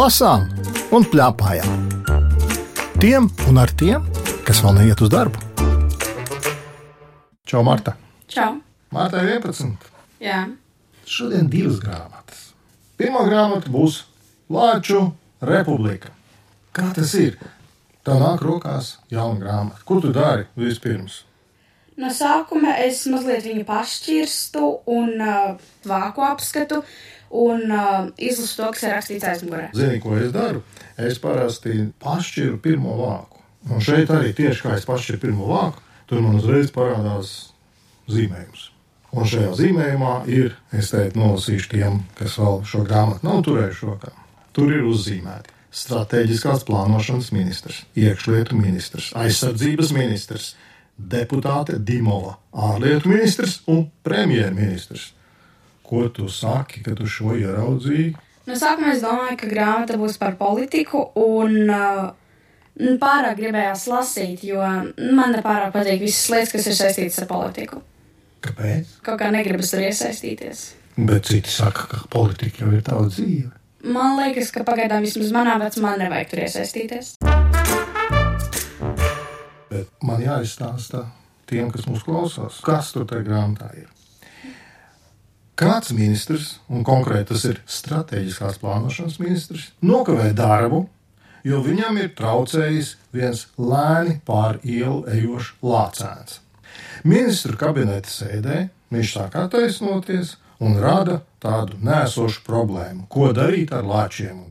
lasām un plēpājām. Tiem un ar tiem, kas vēl neiet uz darbu. Čau, Marta! Čau! Marta ir 11. Jā, Šodien divas grāmatas. Pirmā grāmata būs Lāču republika. Kā tas ir? Tev nāk rokās jauna grāmata. Ko tu dari vispirms? No sākuma es mazliet viņu pašķirstu un uh, vāku apskatu un uh, izlasu to, kas ir rakstīts aizmugurē. Zini, ko es daru? Es parasti pašķiru pirmo vāku. Un šeit arī tieši kā es pašķiru pirmo vāku, tur man uzreiz parādās zīmējums. Un šajā zīmējumā ir, es teiktu, nolasīšu tiem, kas vēl šo grāmatu nav turējuši rokā. Tur ir uzzīmēti strateģiskās plānošanas ministrs, iekšlietu ministrs, aizsardzības ministrs, deputāte Dimova, ārlietu ministrs un premjerministrs. Ko tu saki, kad tu šo ieraudzīji? No sākuma es domāju, ka grāmata būs par politiku un uh, nu, pārāk gribējās lasīt, jo man nepārāk patīk visas lietas, kas ir saistītas ar politiku. Kāpēc? Kaut kā negribas tur iesaistīties. Bet citi saka, ka politika jau ir tava dzīve. Man liekas, ka pagaidām vismaz manā vecumā nevajag tur iesaistīties. Bet man jāizstāsta tiem, kas mūs klausās, kas tur tajā grāmatā ir. Kāds ministrs, un konkrēti tas ir strateģiskās plānošanas ministrs, nokavē darbu, jo viņam ir traucējis viens lēni pār ielu ejošs lācēns. Ministru kabineta sēdē viņš sāk attaisnoties un rada tādu nēsošu problēmu, ko darīt ar lāčiem.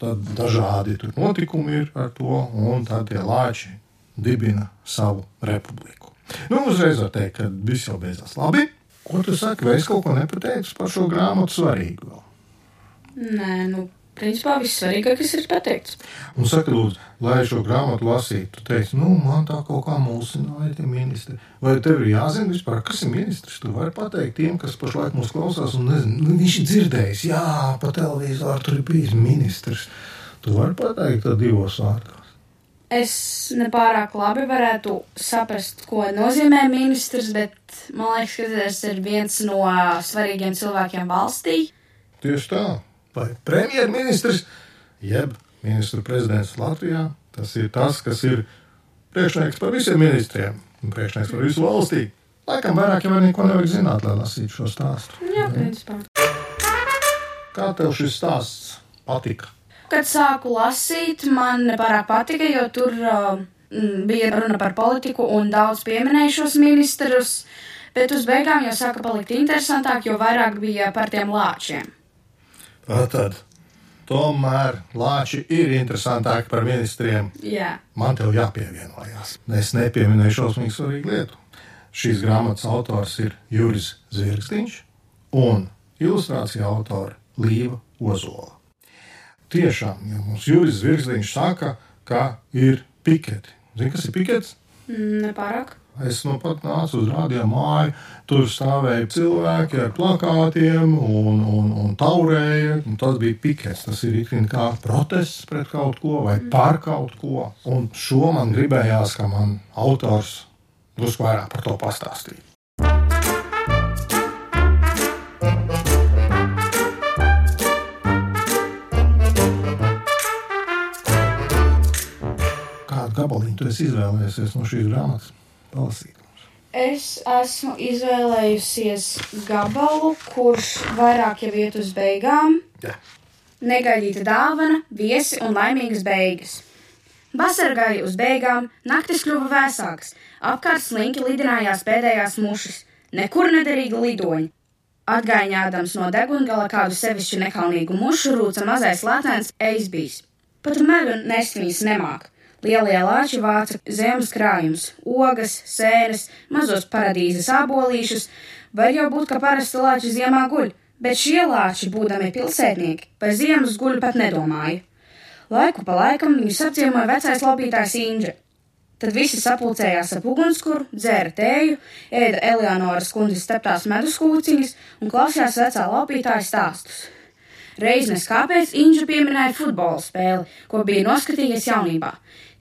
Tad dažādi notikumi ir ar to, un tad tie lāči dibina savu republiku. Nu, uzreiz var teikt, ka viss jau beidzās labi. Ko tu saki, vai es kaut ko nepateicu par šo grāmatu svarīgu? vēl? Nē, nu, principā viss svarīgākais ir pateikts. Un saka, lūdzu, lai šo grāmatu lasītu, tu teici, nu, man tā kaut kā mulsināja tie ministri. Vai tev ir jāzina vispār, kas ir ministrs? Tu vari pateikt tiem, kas pašlaik mūs klausās, un nezinu, nu, viņš ir dzirdējis, jā, pa televizoru tur ir bijis ministrs. Tu vari pateikt tā divos vārdos. Es nepārāk labi varētu saprast, ko nozīmē ministrs, bet man liekas, ka tas ir viens no svarīgiem cilvēkiem valstī. Tieši tā. Vai premjerministrs, jeb ministru prezidents Latvijā, tas ir tas, kas ir priekšnieks par visiem ministriem un priekšnieks par visu valstī. Laikam vairāk jau neko nevajag zināt, lai lasītu šo stāstu. Jā, principā. Kā tev šis stāsts patika? Kad sāku lasīt, man nepārāk patika, jo tur mm, bija runa par politiku un daudz pieminēju šos ministrus, bet uz beigām jau sāka palikt interesantāk, jo vairāk bija par tiem lāčiem. Tad, tomēr lāči ir interesantāki par ministriem. Jā, Man te jāpievienojas. Es nepieminēju šausmīgi svarīgu lietu. Šīs grāmatas autors ir Juris Zvirgsniņš un ilustrācija autora Līva Ozola. Tiešām, ja mums Juris Zvirgsniņš saka, ka ir piketi. Zini, kas ir pikets? Mm, nepārāk. Es nu pat nācu uz rādījumu māju, tur stāvēja cilvēki ar plakātiem un, un, un taurēja. Un tas bija pikets. Tas ir kā protests pret kaut ko vai par kaut ko. Un šo man gribējās, ka man autors drusku vairāk par to pastāstīja. Gabaliņu tu esi izvēlējies no šīs grāmatas? Palasīt. Es esmu izvēlējusies gabalu, kurš vairāk jau iet uz beigām. Jā. Negaidīta dāvana, viesi un laimīgas beigas. Vasara gāja uz beigām, naktis kļuva vēsākas, apkārt slinki lidinājās pēdējās mušas, nekur nederīga lidoņa. Atgaiņādams no degungala kādu sevišķi nekaunīgu mušu rūca mazais latēns eisbijs. Pat meļu nest viņas nemāk. Lielie lāči vāca zemes krājumus, ogas, sēnes, mazos paradīzes abolīšus. Var jau būt, ka parasti lāči ziemā guļ, bet šie lāči, būdami pilsētnieki, par ziemas guļu pat nedomāja. Laiku pa laikam viņus apciemoja vecais laupītājs Indra. Tad visi sapulcējās ap ugunskura, dzēra tēju, ēda Eleonoras kundzes steptās medus kūciņas un klausījās vecā laupītāja stāstus. Reizes kāpēc Inģa pieminēja futbola spēli, ko bija noskatījies jaunībā.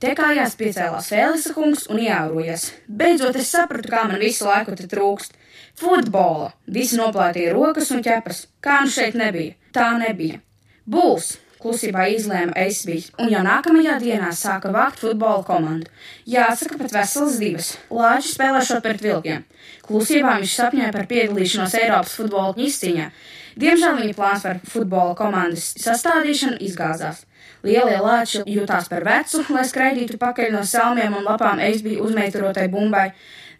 Te kājās piecēlās Fēlisa kungs un ieaurojas. Beidzot es sapratu, kā man visu laiku te trūkst. Futbola! Visi noplētīja rokas un ķepas. Kā nu šeit nebija? Tā nebija. Būs! klusībā izlēma Eisbīs, un jau nākamajā dienā sāka vākt futbola komandu. Jāsaka, pat veselas divas. Lāči spēlēšot pret vilkiem. Klusībā viņš sapņoja par piedalīšanos Eiropas futbola izcīņā. Diemžēl viņa plāns par futbola komandas sastādīšanu izgāzās. Lielie lāči jutās par vecu, lai skraidītu pakaļ no salmiem un lapām Eisbī uzmeitarotai bumbai.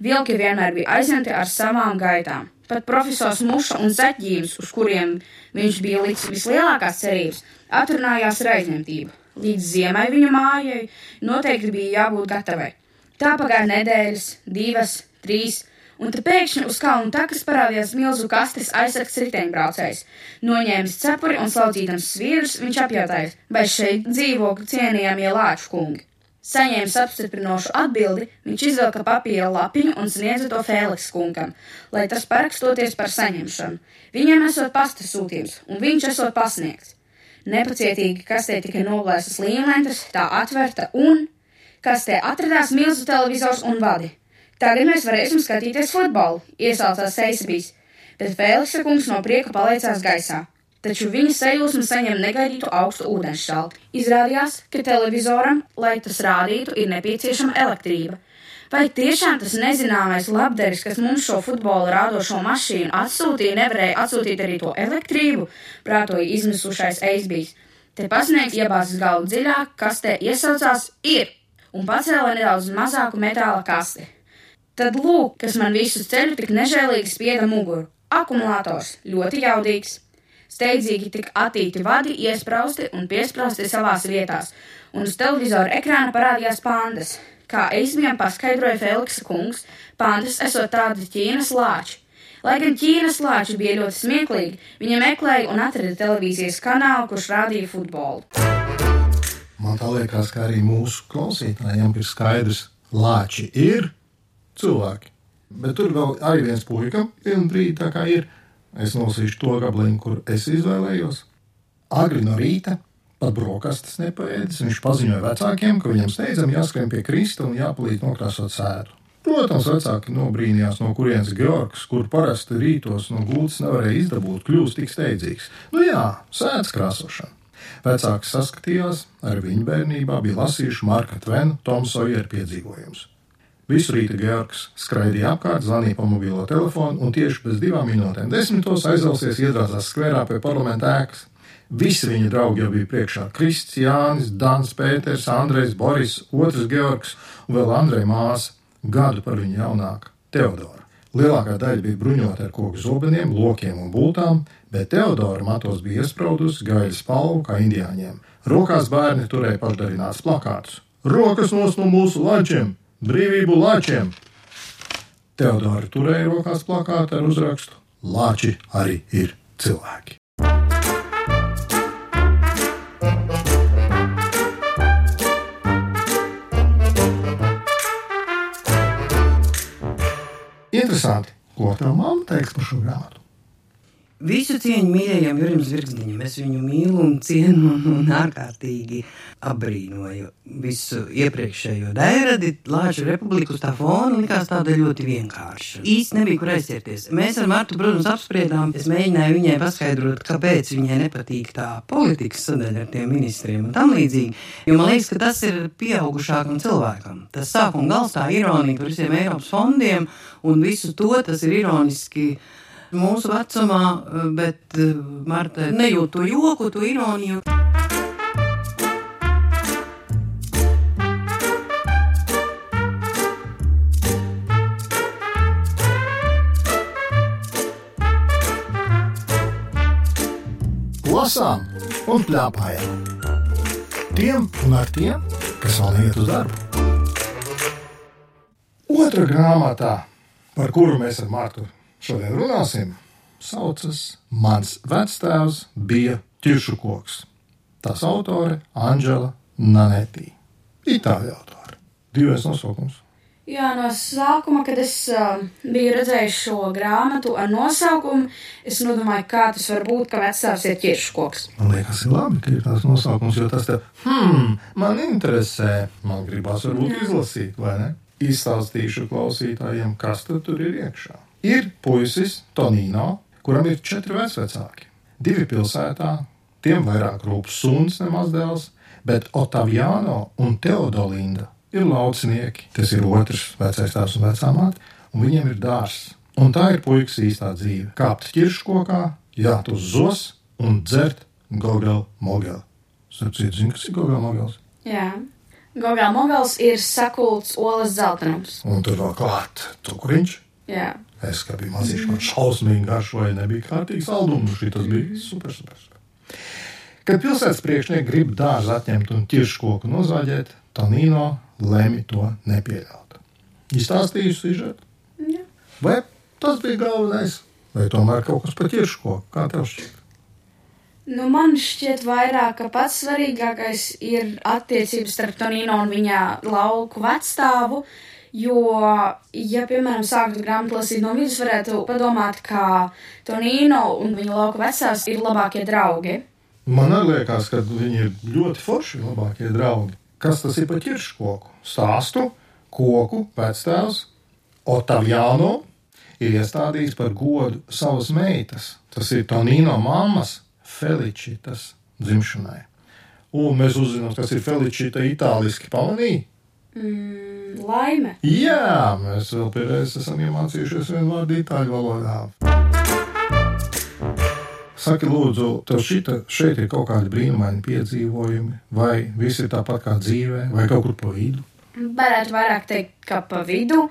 Vilki vienmēr bija aizņemti ar savām gaitām. Pat profesors Muša un Zeķģīns, uz kuriem viņš bija licis vislielākās cerības, atrunājās ar aizņemtību. Līdz ziemai viņa mājai noteikti bija jābūt gatavai. Tā pagāja nedēļas, divas, trīs, un te pēkšņi uz kalnu takas parādījās milzu kastes aizsargs riteņbraucējs. Noņēmis cepuri un slaucīdams svīrus, viņš apjautāja, vai šeit dzīvo cienījamie lāču kungi. Saņēmis apstiprinošu atbildi, viņš izvilka papīra lapiņu un sniedza to Fēliks kungam, lai tas parakstoties par saņemšanu. Viņam esot pasta sūtījums, un viņš esot pasniegts. Nepacietīgi kastē tika noblēstas līnlentes, tā atverta un kastē atradās milzu televizors un vadi. Tagad mēs varēsim skatīties futbolu, iesaucās Seisbīs, bet Fēliksa kungs no prieka palaicās gaisā taču viņa sajūsma saņem negaidītu augstu ūdenšķalti. Izrādījās, ka televizoram, lai tas rādītu, ir nepieciešama elektrība. Vai tiešām tas nezināmais labderis, kas mums šo futbola rādošo mašīnu atsūtīja, nevarēja atsūtīt arī to elektrību, prātoja izmisušais eisbijs. Te pasniegs iebāzis galvu dziļāk, kastē iesaucās ir un pacēla nedaudz mazāku metāla kasti. Tad lūk, kas man visu ceļu tik nežēlīgi spieda muguru. Akumulators ļoti jaudīgs. Steidzīgi tika attīti vadi, iesprausti un piesprausti savās vietās, un uz televizora ekrāna parādījās pandas. Kā eizmiem paskaidroja Feliksa kungs, pandas esot tādi Ķīnas lāči. Lai gan Ķīnas lāči bija ļoti smieklīgi, viņi meklēja un atrada televīzijas kanālu, kurš rādīja futbolu. Man liekas, ka arī mūsu klausītājiem ir skaidrs, lāči ir cilvēki. Bet tur vēl arī viens puika, vienu brīdi tā kā ir Es nolasīšu to gabaliņu, kur es izvēlējos. Agri no rīta, pat brokastis nepaēdis, viņš paziņoja vecākiem, ka viņam steidzami jāskrien pie Krista un jāpalīdz nokrāsot sēdu. Protams, vecāki nobrīnījās, no kurienes Georgs, kur parasti rītos no gultas nevarēja izdabūt, kļūst tik steidzīgs. Nu jā, sēdes krāsošana. Vecāki saskatījās, ar viņu bērnībā bija lasījuši Marka Tvena Tomsoja piedzīvojumus. Visu rītu Georgs skraidīja apkārt, zvanīja pa mobilo telefonu un tieši pēc divām minūtēm desmitos aizrausies iedrāzās skverā pie parlamenta ēkas. Visi viņa draugi jau bija priekšā - Krists, Jānis, Dans, Pēters, Andrejs, Boris, otrs Georgs un vēl Andreja māsa, gadu par viņu jaunāka - Teodora. Lielākā daļa bija bruņota ar koku zobeniem, lokiem un būtām, bet Teodora matos bija iespraudusi gaļas spalvu kā indiāņiem. Rokās bērni turēja pašdarināts plakātus. Rokas nos no mūsu lačiem! Brīvību lāčiem! Teodora turēja rokās plakātu ar uzrakstu: Lāči arī ir cilvēki. Interesanti, ko tā mamma teiks par šo grāmatu. Visu cieņu mīļajam Jurim Zvirgzniņam. Es viņu mīlu un cienu un ārkārtīgi apbrīnoju. Visu iepriekšējo dairadi Lāču republiku tā fona likās tāda ļoti vienkārša. Īsti nebija kur aizķerties. Mēs ar Martu, protams, apspriedām. Es mēģināju viņai paskaidrot, kāpēc viņai nepatīk tā politikas sadaļa ar tiem ministriem un tam līdzīgi. Jo man liekas, ka tas ir pieaugušākam cilvēkam. Tas sākuma gals tā ironija par visiem Eiropas fondiem un visu to tas ir ironiski mūsu vecumā, bet eh, Marta nejūt to joku, to ironiju. Lasām un plēpājām. Tiem un ar tiem, kas vēl neiet uz darbu. Otra grāmatā, par kuru mēs ar Mārtu šodien runāsim, saucas Mans vectēvs bija ķiršu koks. Tās autore Anģela Nanetī. Itāļu autore. Divas nosaukums. Jā, no sākuma, kad es uh, biju redzējis šo grāmatu ar nosaukumu, es nodomāju, kā tas var būt, ka vecāks ir ķirškoks. Man liekas, ir labi, ka ir tāds nosaukums, jo tas te, hmm, man interesē. Man gribās varbūt Jā. izlasīt, vai ne? Izstāstīšu klausītājiem, kas tur ir iekšā. Ir puisis Tonino, kuram ir četri vecāki. Divi pilsētā, Tiem vairāk rūp suns nemaz dēls, bet Otaviano un Teodolinda ir laucinieki. Tas ir otrs vecais tēvs un vecā māte, un viņiem ir dārsts. Un tā ir puikas īstā dzīve. Kāpt ķirškokā, jāt uz zos un dzert gogelu mogeli. Sapratu, zini, kas ir gogelu mogels? Jā. Gogā mogals ir sakults olas zeltainums. Un tur vēl klāt cukuriņš. Jā. Es kā biju maziņš, man šausmīgi garšoja, nebija kārtīgi saldums. Šī tas bija super, super. super. Kad pilsētas priekšnieki grib dārzu atņemt un ķirškoku nozāģēt, Tonino lemj to nepieļaut. Izstāstīju sižetu. Jā. Vai tas bija galvenais, vai tomēr kaut kas par ķirškoku? Kā tev šķiet? Nu, man šķiet, vairāk, ka pats svarīgākais ir attiecības starp Tonino un viņa lauku vecstāvu. Jo, ja, piemēram, sāktu grāmatu lasīt no vidus, varētu padomāt, ka Tonino un viņa lauka vecās ir labākie draugi. Man arī liekas, ka viņi ir ļoti forši labākie draugi. Kas tas ir par ķirškoku? Stāstu, koku, vectēvs, Otaviano ir iestādījis par godu savas meitas. Tas ir Tonino mammas Feličitas dzimšanai. Un mēs uzzinām, kas ir Feličita itāliski pamanīja. Mm, laime. Jā, mēs vēl pēdējais esam iemācījušies vienu vārdu itāļu valodā. Saki, lūdzu, tev šita, šeit ir kaut kādi brīnumaini piedzīvojumi, vai viss ir tāpat kā dzīvē, vai kaut kur pa vidu? Varētu vairāk teikt, ka pa vidu,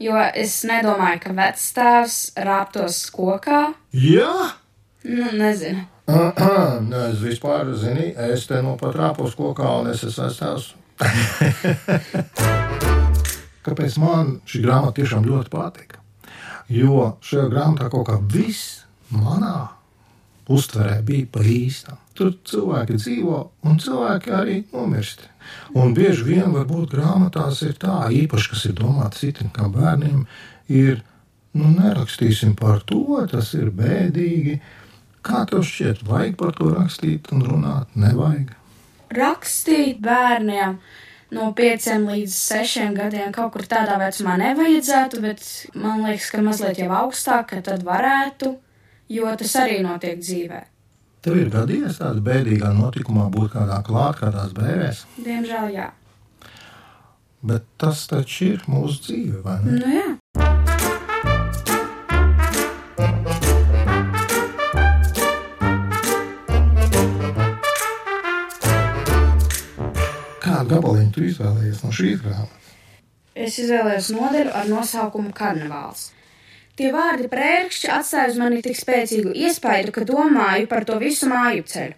jo es nedomāju, ka vecstāvs rāptos kokā. Jā, Nu, nezinu. Nē, es vispār zinu, es te no pat rāpos kokā un es esmu. Kāpēc man šī grāmata tiešām ļoti patika? Jo šajā grāmatā kaut kā viss manā uztverē bija pa īstam. Tur cilvēki dzīvo un cilvēki arī nomirst. Un bieži vien varbūt grāmatās ir tā, īpaši, kas ir domāts itin kā bērniem, ir, nu, nerakstīsim par to, tas ir bēdīgi. Kā tev šķiet, vajag par to rakstīt un runāt? Nevajag. Rakstīt bērniem no 5 līdz 6 gadiem kaut kur tādā vecumā nevajadzētu, bet man liekas, ka mazliet jau augstāk, ka tad varētu, jo tas arī notiek dzīvē. Tev ir gadījies tādā bēdīgā notikumā būt kādā klāt, kādās bērēs, Diemžēl jā. bet tas taču ir mūsu dzīve, vai ne? Nu jā. Kādu gabaliņu tu izvēlējies no šīs grāmatas? Es izvēlējos nodaļu ar nosaukumu Karnevāls. Tie vārdi prērkšķi atstāja uz mani tik spēcīgu iespaidu, ka domāju par to visu māju ceļu.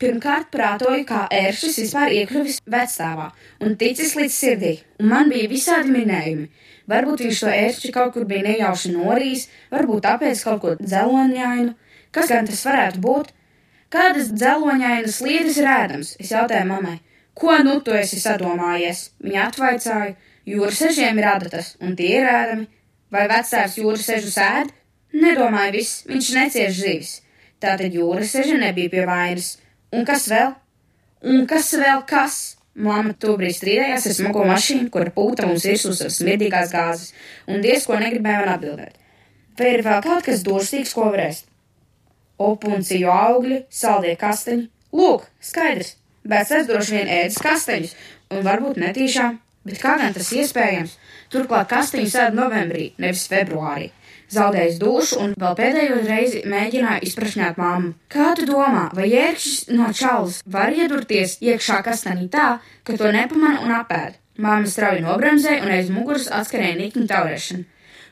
Pirmkārt, prātoju, kā ēršis vispār iekļuvis vecstāvā un ticis līdz sirdī, un man bija visādi minējumi. Varbūt viņš to ēršķi kaut kur bija nejauši norījis, varbūt tāpēc kaut ko dzeloņainu. Kas gan tas varētu būt? Kādas dzeloņainas lietas ir ēdams? Es jautāju mammai. Ko nu tu esi sadomājies? Viņa atvaicāja, jūras ežiem ir adatas, un tie ir ēdami. Vai vecāks jūras ežu sēd? Nedomāju viss, viņš necieš zivis. Tātad jūras eža nebija pie vainas. Un kas vēl? Un kas vēl kas? Māma tobrīd strīdējās ar smago mašīnu, kura pūta mums virsū ar smirdīgās gāzes, un diez ko negribēja man atbildēt. Vai ir vēl kaut kas durstīgs, ko varēs? Opunciju augļi, saldie kasteņi. Lūk, skaidrs, bet es droši vien ēdis kasteņus, un varbūt netīšām, bet kā gan tas iespējams? Turklāt kasteņus ēd novembrī, nevis februārī. Zaudējis dušu un vēl pēdējo reizi mēģināja izprašņāt mammu. Kā tu domā, vai ērkšķis no čalas var iedurties iekšā kastanī tā, ka to nepamana un apēd? Māma strauji nobremzēja un aiz muguras atskarēja nikņu taurēšanu.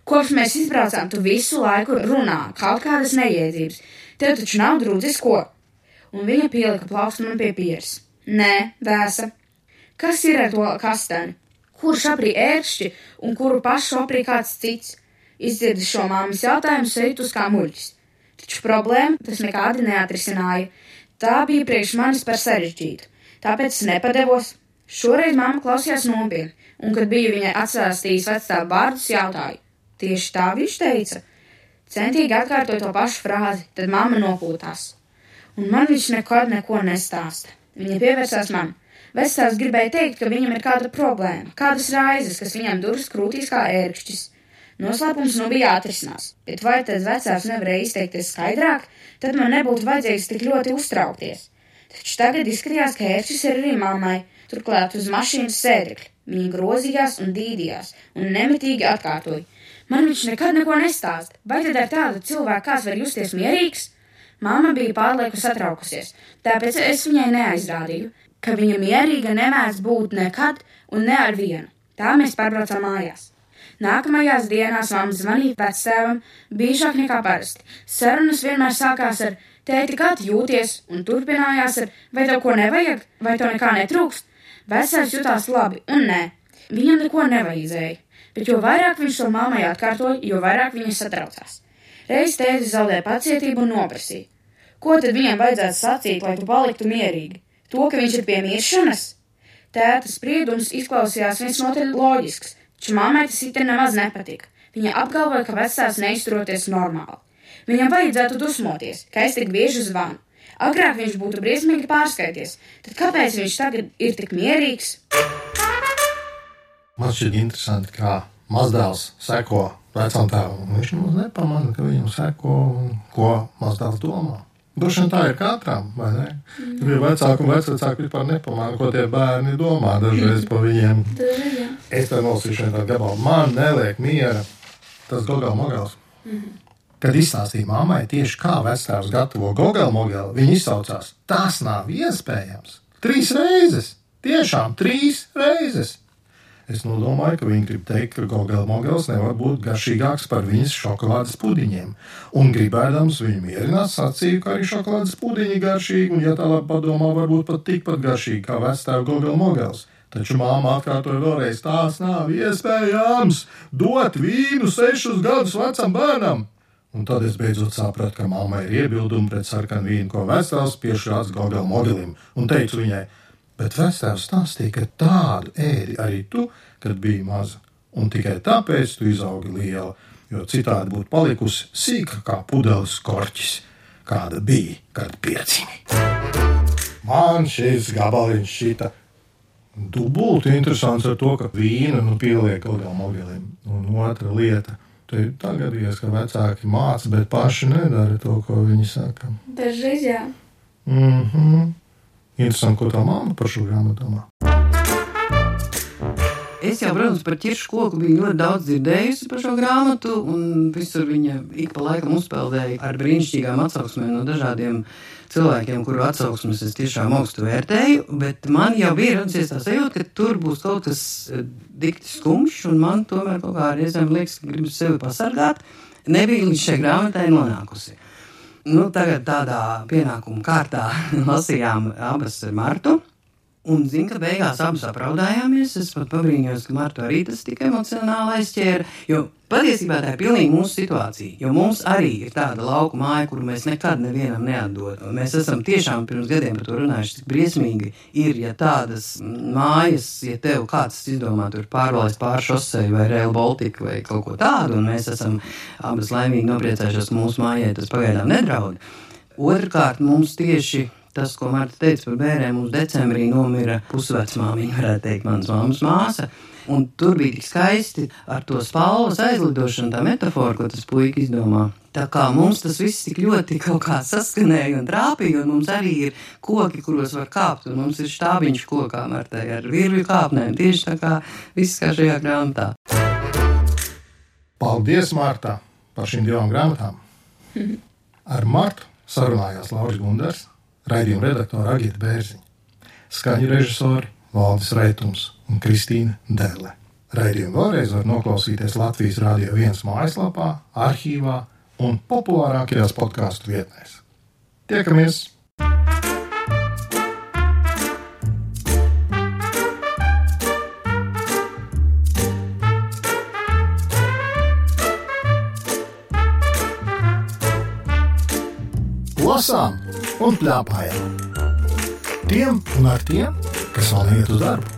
Kopš mēs izbraucām, tu visu laiku runā kaut kādas neiedzības. Tev taču nav drūdzis ko? Un viņa pielika plaukstu man pie pieres. Nē, vēsa. Kas ir ar to kastani? Kurš aprī ērkšķi un kuru pašu aprī kāds cits? Izdzirdis šo māmas jautājumu, sejtus kā muļķis. Taču problēma tas nekādi neatrisināja. Tā bija priekš manis par sarežģītu. Tāpēc es nepadevos. Šoreiz mamma klausījās nopietni, un, kad biju viņai atsāstījis vecstāvu vārdus, jautāju: Tieši tā viņš teica. Centīgi atkārtoju to pašu frāzi, tad mamma nopūtās. Un man viņš nekad neko nestāsta. Viņa pievērsās man. Vecāks gribēja teikt, ka viņam ir kāda problēma, kādas raizes, kas viņam duras krūtīs kā ērkšķis. Noslēpums nu bija atrisinās, bet vai tad vecāks nevarēja izteikties skaidrāk, tad man nebūtu vajadzīgs tik ļoti uztraukties. Taču tagad izskatījās, ka ērčis ir arī mammai, turklāt uz mašīnas sēdekļa. Viņa grozījās un dīdījās un nemitīgi atkārtoja. Man viņš nekad neko nestāsta. Vai tad ar tādu cilvēku kāds var justies mierīgs? Māma bija pārlieku satraukusies, tāpēc es viņai neaizrādīju, ka viņa mierīga nemēdz būt nekad un ne ar vienu. Tā mēs pārbraucām mājās. Nākamajās dienās mamma zvanīja vectēvam biežāk nekā parasti. Sarunas vienmēr sākās ar tēti, kā jūties, un turpinājās ar vai tev ko nevajag, vai tev nekā netrūkst. Vecais jutās labi, un nē, viņam neko nevajadzēja. Bet jo vairāk viņš to mammai atkārtoja, jo vairāk viņa satraucās. Reiz tēti zaudēja pacietību un noprasīja. Ko tad viņam vajadzētu sacīt, lai tu paliktu mierīgi? To, ka viņš ir pie miršanas? Tēta spriedums izklausījās visnotaļ loģisks, taču mammai tas it nemaz nepatika. Viņa apgalvoja, ka vecāks neizturoties normāli. Viņam vajadzētu dusmoties, ka es tik bieži zvanu. Agrāk viņš būtu briesmīgi pārskaities, tad kāpēc viņš tagad ir tik mierīgs? Man šķiet interesanti, kā mazdēls seko vecam tēvam. Viņš nemaz nepamanā, ka viņam seko ko mazdēls domā. Droši vien tā ir katram, vai ne? Ir vecāki un vecāki vispār nepamanā, ko tie bērni domā dažreiz par viņiem. Es te nolasīšu vienu tādu gabalu. Man neliek miera tas gogals mogals. Kad izstāstīja mammai tieši kā vecāks gatavo gogals mogelu, viņa izsaucās: Tas nav iespējams! Trīs reizes! Tiešām trīs reizes! Es nodomāju, ka viņi grib teikt, ka Gogela mogels nevar būt garšīgāks par viņas šokolādes pudiņiem. Un gribēdams viņu mierināt, sacīju, ka arī šokolādes pudiņi garšīgi, un, ja tā labi padomā, varbūt pat tikpat garšīgi kā vectēva Gogela mogels. Taču māma atkārtoja vēlreiz, tās nav iespējams dot vīnu sešus gadus vecam bērnam. Un tad es beidzot sapratu, ka mammai ir iebildumi pret sarkanu vīnu, ko vecāks piešķārs Gogela modelim, un teicu viņai, Bet vecāks stāstīja, ka tādu ēdi arī tu, kad biji maza, un tikai tāpēc tu izaugi liela, jo citādi būtu palikusi sīka kā pudeles korķis, kāda bija, kad piecimi. Man šis gabaliņš šita dubulti interesants ar to, ka vīna nu, pieliek kaut kādam mobilim. Un otra lieta. Te tā gadījās, ka vecāki māca, bet paši nedara to, ko viņi saka. Dažreiz jā. Mm -hmm. Interesanti, ko tā māma par šo grāmatu domā. Es jau, protams, par ķiršu koku biju ļoti daudz dzirdējusi par šo grāmatu, un visur viņa ik pa laikam uzpeldēja ar brīnišķīgām atsauksmēm no dažādiem cilvēkiem, kuru atsauksmes es tiešām augstu vērtēju. Bet man jau bija radusies tā sajūta, ka tur būs kaut kas eh, dikti skumjš, un man tomēr kaut kā reizēm liekas, ka gribas sevi pasargāt. Nebija līdz šai grāmatai nonākusi. Nu, tagad tādā pienākuma kārtā lasījām abas Martu. Un zinu, ka beigās abas apraudājāmies. Es pat pabrīnījos, ka Marta arī tas tik emocionāli aizķēra. Jo patiesībā tā ir pilnīgi mūsu situācija. Jo mums arī ir tāda lauka māja, kuru mēs nekad nevienam neatdodam. Mēs esam tiešām pirms gadiem par to runājuši, cik briesmīgi ir, ja tādas mājas, ja tev kāds izdomā tur pārvalst pāri šosei vai Rail Baltica vai kaut ko tādu, un mēs esam abas laimīgi nopriecājušies, ka mūsu mājai tas pagaidām nedraud. Otrkārt, mums tieši tas, ko Marta teica par bērniem, mums decembrī nomira pusvecmāmiņa, varētu teikt, manas māmas māsa. Un tur bija tik skaisti ar to spalvas aizlidošanu, tā metāfora, ko tas puika izdomā. Tā kā mums tas viss tik ļoti kaut kā saskanēja un trāpīja, un mums arī ir koki, kuros var kāpt, un mums ir štābiņš kokā martai ar virvju kāpnēm, tieši tā kā viss kā šajā grāmatā. Paldies, Mārta, par šīm divām grāmatām. Ar Martu sarunājās Lauris Gunders raidījuma redaktora Agita Bērziņa, skaņu režisori Valdis Reitums un Kristīna Dēle. Raidījumu vēlreiz var noklausīties Latvijas Rādio 1 mājaslapā, arhīvā un populārākajās podkāstu vietnēs. Tiekamies! Lasām un plēpājām. Tiem un ar tiem, kas vēl neiet uz darbu.